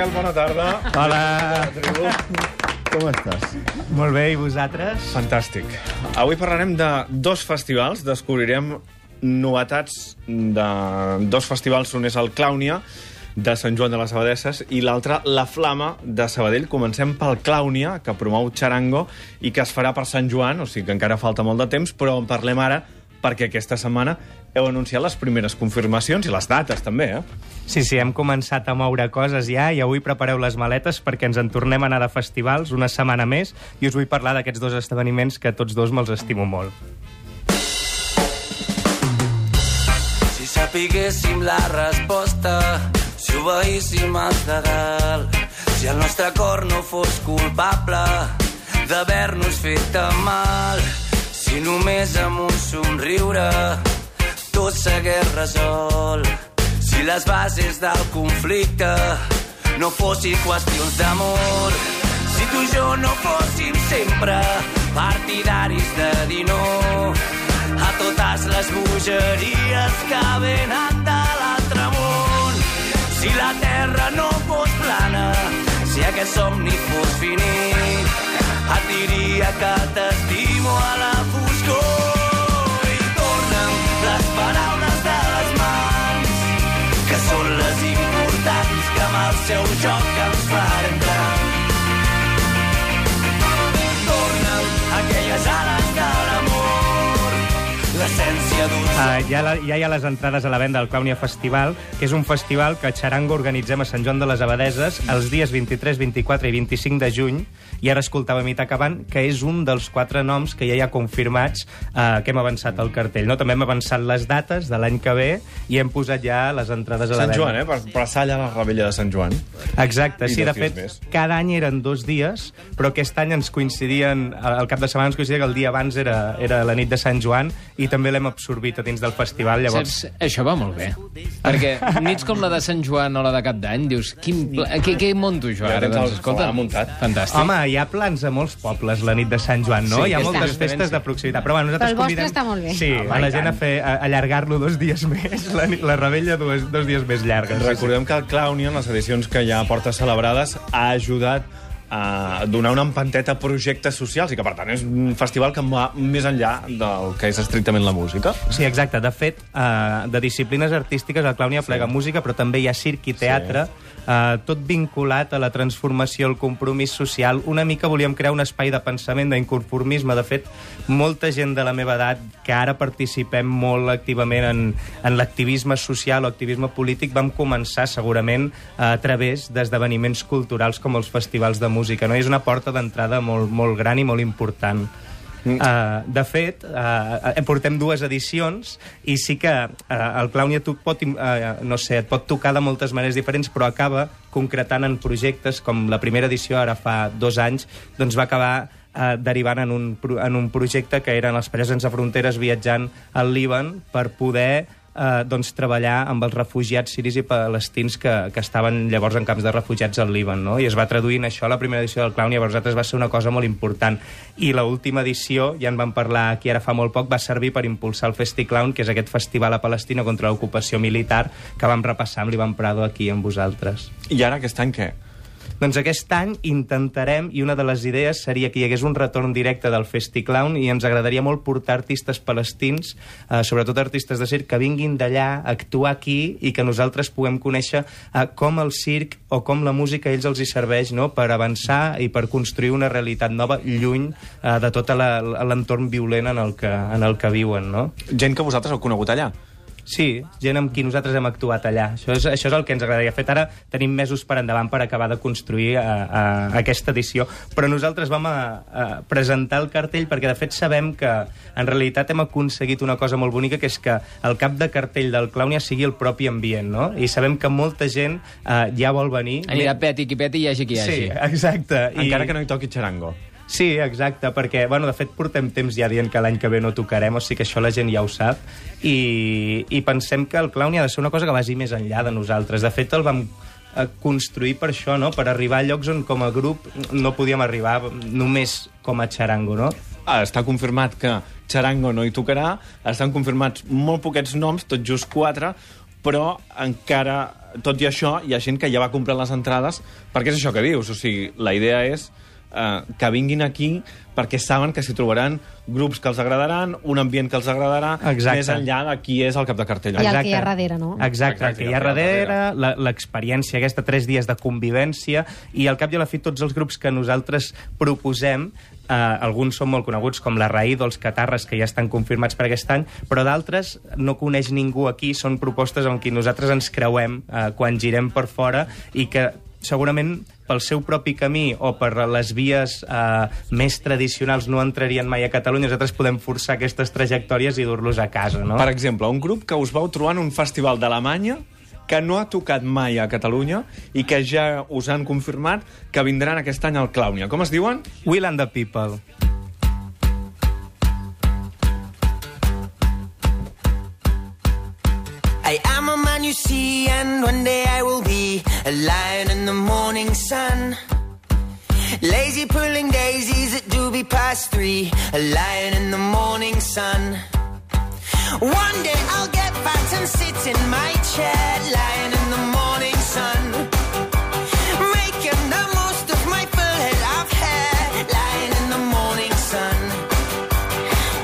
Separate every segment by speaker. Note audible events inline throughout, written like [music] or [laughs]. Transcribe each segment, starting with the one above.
Speaker 1: Miquel, bona tarda.
Speaker 2: Hola.
Speaker 3: Com estàs?
Speaker 2: Molt bé, i vosaltres?
Speaker 1: Fantàstic. Avui parlarem de dos festivals, descobrirem novetats de dos festivals. Un és el Clàunia, de Sant Joan de les Abadesses, i l'altre, La Flama, de Sabadell. Comencem pel Clàunia, que promou Charango, i que es farà per Sant Joan, o sigui que encara falta molt de temps, però en parlem ara perquè aquesta setmana heu anunciat les primeres confirmacions i les dates, també, eh?
Speaker 2: Sí, sí, hem començat a moure coses ja i avui prepareu les maletes perquè ens en tornem a anar de festivals una setmana més i us vull parlar d'aquests dos esdeveniments que tots dos me'ls estimo molt.
Speaker 4: Si sapiguéssim la resposta, si obeíssim els de dalt, si el nostre cor no fos culpable d'haver-nos fet tan mal, si només amb un somriure tot s'hagués resolt, si les bases del conflicte no fossin qüestions d'amor, si tu i jo no fóssim sempre partidaris de dir no a totes les bogeries que venen de l'altre món. Si la terra no fos plana, si aquest somni fos finit, et diria que t'estimo a la foscor. Seu joc
Speaker 2: Uh, ja, la, ja hi ha les entrades a la venda del Clàunia Festival, que és un festival que a Xarango organitzem a Sant Joan de les Abadeses els dies 23, 24 i 25 de juny, i ara escoltàvem Ita Caban, que és un dels quatre noms que ja hi ha confirmats uh, que hem avançat al cartell. No? També hem avançat les dates de l'any que ve i hem posat ja les entrades a la
Speaker 1: Sant
Speaker 2: venda.
Speaker 1: Joan, eh? Per passar allà la rebella de Sant Joan.
Speaker 2: Exacte,
Speaker 1: I
Speaker 2: sí, de fet,
Speaker 1: més.
Speaker 2: cada any eren dos dies, però aquest any ens coincidien, al cap de setmana ens coincidia que el dia abans era, era la nit de Sant Joan i també l'hem absorbit a dins del festival, llavors...
Speaker 5: Saps? Això va molt bé. Perquè nits com la de Sant Joan o la de Cap d'Any, dius, quin pla... què, què munto jo
Speaker 1: Ja
Speaker 5: ara?
Speaker 1: el
Speaker 5: Doncs, escolta,
Speaker 1: pla muntat.
Speaker 5: fantàstic.
Speaker 2: Home, hi ha plans a molts pobles la nit de Sant Joan, no?
Speaker 5: Sí,
Speaker 2: hi ha
Speaker 5: està.
Speaker 2: moltes festes de proximitat. Però, bueno, nosaltres
Speaker 6: Però el vostre
Speaker 2: convidem...
Speaker 6: està molt bé.
Speaker 2: Sí, a la gent a, fer, a allargar-lo dos dies més, la, nit- la rebella dos, dos dies més llargues.
Speaker 1: Recordem que el Clownia, en les edicions que ja porta celebrades, ha ajudat a donar una empanteta a projectes socials i que, per tant, és un festival que va més enllà del que és estrictament la música.
Speaker 2: Sí, exacte. De fet, uh, de disciplines artístiques, el Clownia plega música, però també hi ha circ i teatre, uh, tot vinculat a la transformació, al compromís social. Una mica volíem crear un espai de pensament, d'inconformisme. De fet, molta gent de la meva edat, que ara participem molt activament en, en l'activisme social o activisme polític, vam començar segurament a través d'esdeveniments culturals com els festivals de música. No? I és una porta d'entrada molt, molt gran i molt important. Uh, de fet, uh, portem dues edicions i sí que uh, el Clownia tu pot, uh, no sé, et pot tocar de moltes maneres diferents, però acaba concretant en projectes com la primera edició, ara fa dos anys, doncs va acabar eh, derivant en un, en un projecte que eren els Pares Sense Fronteres viatjant al Líban per poder eh, doncs, treballar amb els refugiats siris i palestins que, que estaven llavors en camps de refugiats al Líban, no? I es va traduir en això la primera edició del Clown i per nosaltres va ser una cosa molt important. I la última edició, ja en vam parlar aquí ara fa molt poc, va servir per impulsar el FestiClown, que és aquest festival a Palestina contra l'ocupació militar que vam repassar amb l'Ivan Prado aquí amb vosaltres.
Speaker 1: I ara, aquest any, què?
Speaker 2: Doncs aquest any intentarem, i una de les idees seria que hi hagués un retorn directe del FestiClown i ens agradaria molt portar artistes palestins, eh, sobretot artistes de circ, que vinguin d'allà a actuar aquí i que nosaltres puguem conèixer eh, com el circ o com la música a ells els hi serveix no? per avançar i per construir una realitat nova lluny eh, de tot l'entorn violent en el, que, en el que viuen. No?
Speaker 1: Gent que vosaltres heu conegut allà.
Speaker 2: Sí, gent amb qui nosaltres hem actuat allà. Això és, això és el que ens agradaria. Fet, ara tenim mesos per endavant per acabar de construir a, a, aquesta edició, però nosaltres vam a, a presentar el cartell perquè, de fet, sabem que en realitat hem aconseguit una cosa molt bonica, que és que el cap de cartell del Clownia sigui el propi ambient, no? I sabem que molta gent eh, ja vol venir.
Speaker 5: Anirà peti qui peti i hi hagi qui hi hagi.
Speaker 2: Sí, exacte.
Speaker 1: Encara que no hi toqui xarango.
Speaker 2: Sí, exacte, perquè, bueno, de fet, portem temps ja dient que l'any que ve no tocarem, o sigui que això la gent ja ho sap, i, i pensem que el clown ha de ser una cosa que vagi més enllà de nosaltres. De fet, el vam eh, construir per això, no? per arribar a llocs on com a grup no podíem arribar només com a xarango, no?
Speaker 1: Ah, està confirmat que Charango no hi tocarà, estan confirmats molt poquets noms, tot just quatre, però encara, tot i això, hi ha gent que ja va comprar les entrades, perquè és això que dius, o sigui, la idea és eh, que vinguin aquí perquè saben que s'hi trobaran grups que els agradaran, un ambient que els agradarà,
Speaker 2: Exacte.
Speaker 1: més enllà de qui és el cap de cartell.
Speaker 6: I el que hi ha darrere, no?
Speaker 2: Exacte, el que hi ha darrere, la- l'experiència, aquesta tres dies de convivència, i al cap i a la fi tots els grups que nosaltres proposem, eh, alguns són molt coneguts, com la Raïd o els Catarres, que ja estan confirmats per aquest any, però d'altres no coneix ningú aquí, són propostes amb qui nosaltres ens creuem eh, quan girem per fora i que segurament pel seu propi camí o per les vies eh, més tradicionals no entrarien mai a Catalunya, nosaltres podem forçar aquestes trajectòries i dur-los a casa, no?
Speaker 1: Per exemple, un grup que us vau trobar en un festival d'Alemanya que no ha tocat mai a Catalunya i que ja us han confirmat que vindran aquest any al Clàunia. Com es diuen?
Speaker 2: Will and the People.
Speaker 7: You see, and one day I will be a lion in the morning sun. Lazy pulling daisies at doobie past three, a lion in the morning sun. One day I'll get fat and sit in my chair, lying in the morning sun. Making the most of my full head of hair, lying in the morning sun.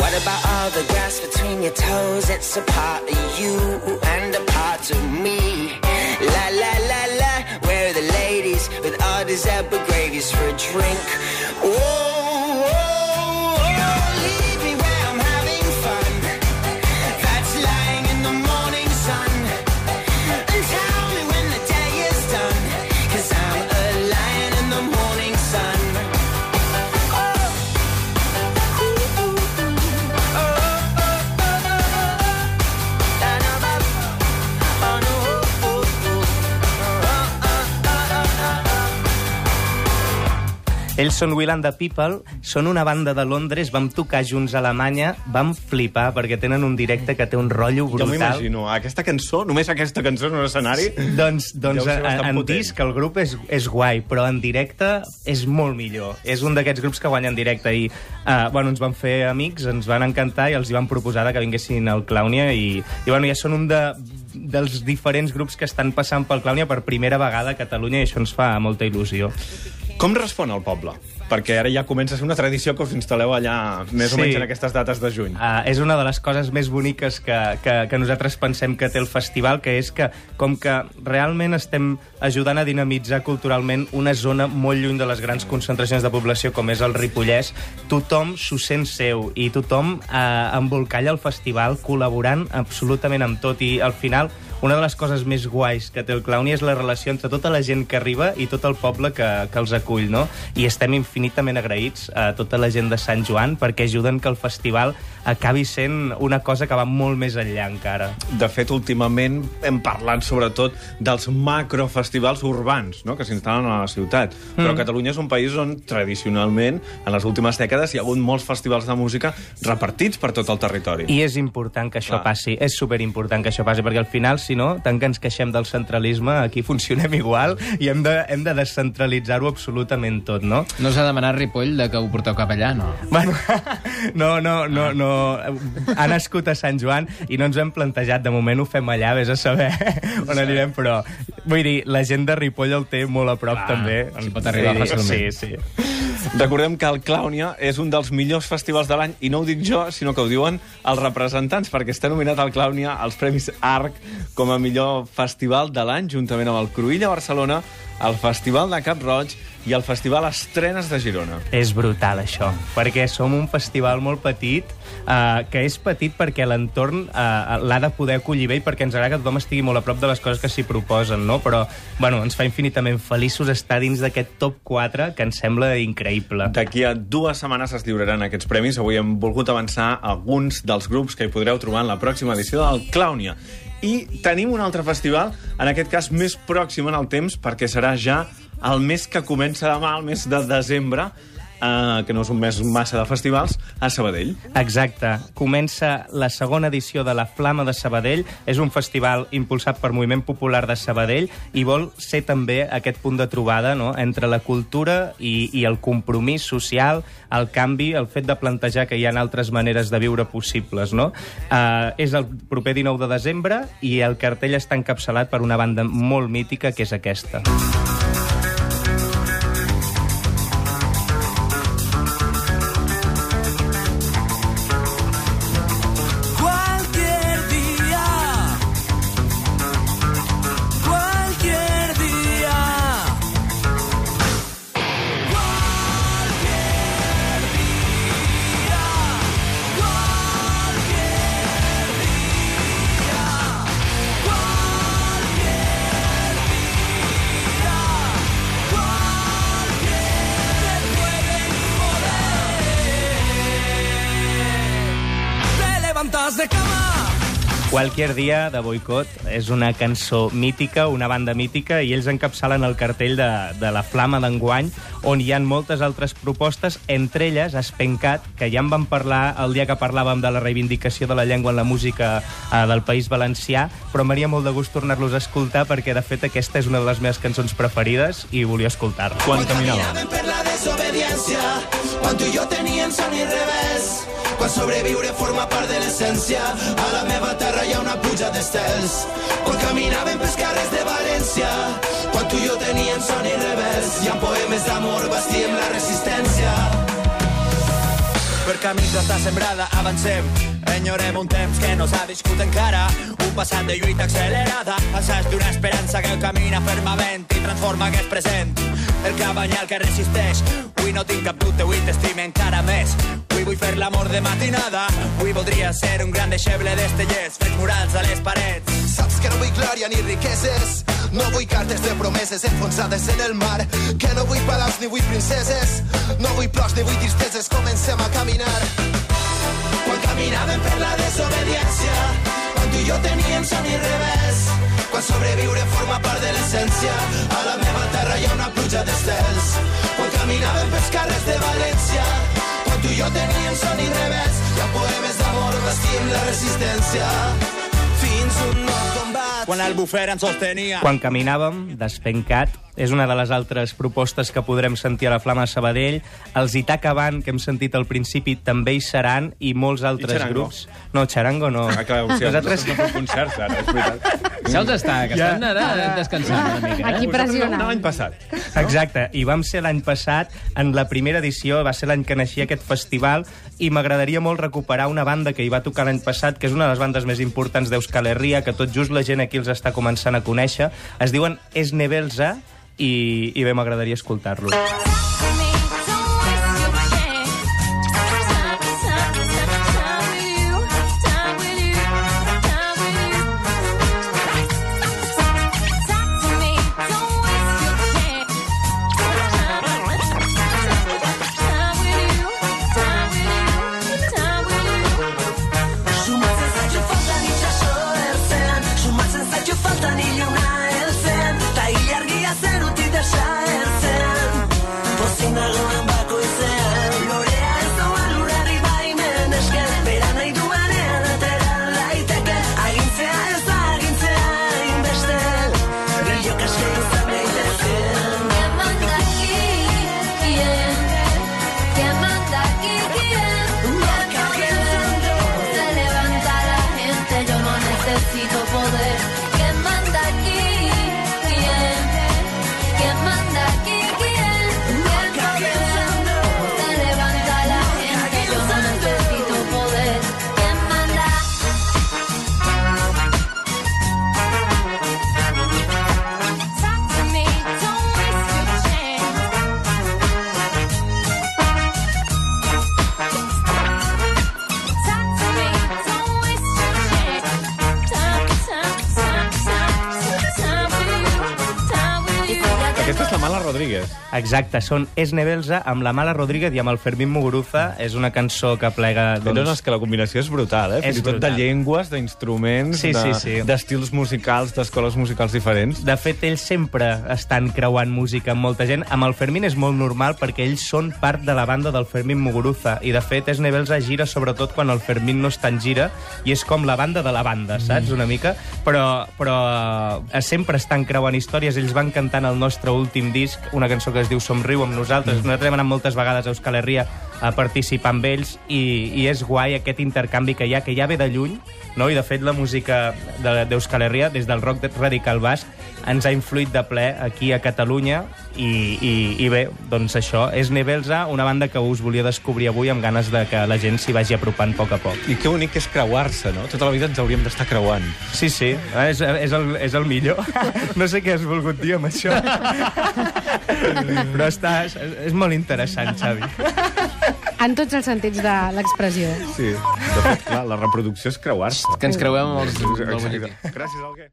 Speaker 7: What about all the grass between your toes? It's a part of you and a of me. La la la la, where are the ladies with all these apple gravies for a drink? Whoa,
Speaker 2: Ells són Will and the People, són una banda de Londres, vam tocar junts a Alemanya, vam flipar perquè tenen un directe que té un rotllo
Speaker 1: Jo
Speaker 2: brutal.
Speaker 1: m'imagino, aquesta cançó, només aquesta cançó en un escenari...
Speaker 2: Doncs, doncs
Speaker 1: ser
Speaker 2: en,
Speaker 1: potent.
Speaker 2: disc el grup és, és guai, però en directe és molt millor. És un d'aquests grups que guanyen directe i uh, bueno, ens van fer amics, ens van encantar i els hi van proposar que vinguessin al Clownia i, i bueno, ja són un de, dels diferents grups que estan passant pel Clownia per primera vegada a Catalunya i això ens fa molta il·lusió.
Speaker 1: Com respon el poble? Perquè ara ja comença a ser una tradició que us instal·leu allà més o
Speaker 2: Sí.
Speaker 1: menys en aquestes dates de juny.
Speaker 2: Uh, és una de les coses més boniques que, que, que nosaltres pensem que té el festival, que és que, com que realment estem ajudant a dinamitzar culturalment una zona molt lluny de les grans concentracions de població, com és el Ripollès, tothom s'ho sent seu i tothom uh, embolcalla el festival col·laborant absolutament amb tot i al final una de les coses més guais que té el Clowny és la relació entre tota la gent que arriba i tot el poble que, que els acull, no? I estem infinitament agraïts a tota la gent de Sant Joan perquè ajuden que el festival acabi sent una cosa que va molt més enllà encara.
Speaker 1: De fet, últimament hem parlat sobretot dels macrofestivals urbans no? que s'instal·len a la ciutat. Mm. Però Catalunya és un país on tradicionalment, en les últimes dècades, hi ha hagut molts festivals de música repartits per tot el territori.
Speaker 2: I és important que això
Speaker 1: Clar.
Speaker 2: passi, és superimportant que això passi, perquè al final, si no, tant que ens queixem del centralisme, aquí funcionem igual i hem de, hem de descentralitzar-ho absolutament tot, no?
Speaker 5: No s'ha demanat Ripoll de que ho porteu cap allà, no?
Speaker 2: Bueno, [laughs] no, no, no, no. Ha nascut a Sant Joan i no ens ho hem plantejat. De moment ho fem allà, vés a saber [laughs] on anirem, però vull dir, la gent de Ripoll el té molt a prop,
Speaker 5: Clar,
Speaker 2: també.
Speaker 5: s'hi pot arribar
Speaker 2: sí,
Speaker 5: fàcilment.
Speaker 2: Sí, sí.
Speaker 1: Recordem que el Clownia és un dels millors festivals de l'any, i no ho dic jo, sinó que ho diuen els representants, perquè està nominat al Clownia als Premis ARC com a millor festival de l'any, juntament amb el Cruïlla Barcelona, el Festival de Cap Roig i el Festival Estrenes de Girona.
Speaker 2: És brutal, això, perquè som un festival molt petit, eh, que és petit perquè l'entorn eh, l'ha de poder acollir bé i perquè ens agrada que tothom estigui molt a prop de les coses que s'hi proposen, no? Però, bueno, ens fa infinitament feliços estar dins d'aquest top 4, que ens sembla increïble.
Speaker 1: D'aquí a dues setmanes es lliuraran aquests premis. Avui hem volgut avançar alguns dels grups que hi podreu trobar en la pròxima edició del Clownia. I tenim un altre festival, en aquest cas més pròxim en el temps, perquè serà ja el mes que comença demà, el mes de desembre, eh, que no és un mes massa de festivals, a Sabadell.
Speaker 2: Exacte. Comença la segona edició de la Flama de Sabadell. És un festival impulsat per Moviment Popular de Sabadell i vol ser també aquest punt de trobada no? entre la cultura i, i el compromís social, el canvi, el fet de plantejar que hi ha altres maneres de viure possibles. No? Uh, és el proper 19 de desembre i el cartell està encapçalat per una banda molt mítica, que és aquesta.
Speaker 4: Cualquier de cama.
Speaker 2: Qualquier dia de boicot és una cançó mítica, una banda mítica, i ells encapçalen el cartell de, de la Flama d'enguany, on hi han moltes altres propostes, entre elles Espencat, que ja en vam parlar el dia que parlàvem de la reivindicació de la llengua en la música eh, del País Valencià, però m'haria molt de gust tornar-los a escoltar, perquè de fet aquesta és una de les meves cançons preferides i volia escoltar-la.
Speaker 1: Quan caminàvem.
Speaker 6: Per la desobediència, quan tu i jo teníem son i revés. Quan sobreviure forma part de l'essència, a la meva terra hi ha una pluja d'estels. Quan caminaven pels carrers de València, quan tu i jo teníem son i revés. Hi ha poemes d'amor, bastíem la resistència.
Speaker 8: Per camins d'estar sembrada avancem enyorem un temps que no s'ha viscut encara un passat de lluita accelerada assaig d'una esperança que camina fermament i transforma aquest present el cabanyal que resisteix. Avui no tinc cap dubte, avui t'estime encara més. Avui vull fer l'amor de matinada. Avui voldria ser un gran deixeble d'estellers fets murals a les parets.
Speaker 6: Saps que no vull glòria ni riqueses, no vull cartes de promeses enfonsades en el mar, que no vull palaus ni vull princeses, no vull plors ni vull tristeses, comencem a caminar. Quan caminàvem per la desobediència, quan tu i jo teníem son i revés, quan sobreviure forma part de l'essència, a la meva terra una pluja d'estels. Quan caminàvem pels carrers de València, quan tu i jo teníem son i revés, hi ha poemes d'amor, vestim la resistència. Fins un nou combat.
Speaker 8: quan el bufer ens sostenia
Speaker 2: Quan caminàvem, d'Espencat, és una de les altres propostes que podrem sentir a la Flama de Sabadell. Els Itaca Band, que hem sentit al principi, també hi seran, i molts altres
Speaker 1: Charango?
Speaker 2: grups. No, Charango no.
Speaker 1: Ah, clar, o sigui,
Speaker 2: Nosaltres...
Speaker 1: no fem concerts ara, és veritat.
Speaker 5: Se'ls està, que estan ara descansant una mica. Eh?
Speaker 9: Aquí pressionant.
Speaker 1: L'any passat.
Speaker 2: Exacte, i vam ser l'any passat, en la primera edició, va ser l'any que naixia aquest festival, i m'agradaria molt recuperar una banda que hi va tocar l'any passat, que és una de les bandes més importants d'Euskal Herria, que tot just la gent aquí els està començant a conèixer. Es diuen Esnebelza, i, i bé, m'agradaria escoltar-los. Exacte, són Esne Belza amb la Mala Rodríguez i amb el Fermín Muguruza. És una cançó que plega...
Speaker 1: Doncs... No, és que la combinació és brutal, eh?
Speaker 2: És
Speaker 1: Fins i tot
Speaker 2: brutal.
Speaker 1: de llengües, d'instruments,
Speaker 2: Sí,
Speaker 1: de-
Speaker 2: sí, sí.
Speaker 1: d'estils musicals, d'escoles musicals diferents.
Speaker 2: De fet, ells sempre estan creuant música amb molta gent. Amb el Fermín és molt normal perquè ells són part de la banda del Fermín Muguruza. I, de fet, Esne Belza gira sobretot quan el Fermín no està en gira i és com la banda de la banda, saps? Una mica. Però, però eh, sempre estan creuant històries. Ells van cantant el nostre últim disc, una cançó que es diu Somriu amb nosaltres. Nosaltres hem anat moltes vegades a Euskal Herria a participar amb ells i, i és guai aquest intercanvi que hi ha, que ja ve de lluny, no? i de fet la música de- d'Euskal Herria, des del rock radical basc, ens ha influït de ple aquí a Catalunya i, i, i bé, doncs això, és Nebelza, una banda que us volia descobrir avui amb ganes de que la gent s'hi vagi apropant a poc a poc.
Speaker 1: I que bonic que és creuar-se, no? Tota la vida ens hauríem d'estar creuant.
Speaker 2: Sí, sí, és, és, el, és el millor. [laughs] No sé què has volgut dir amb això. [laughs] Però està, és, és molt interessant, Xavi.
Speaker 9: En tots els sentits de l'expressió.
Speaker 1: Sí. De fet, clar, la reproducció és creuar-se.
Speaker 5: Que ens creuem amb els...
Speaker 1: Gràcies, Alguer.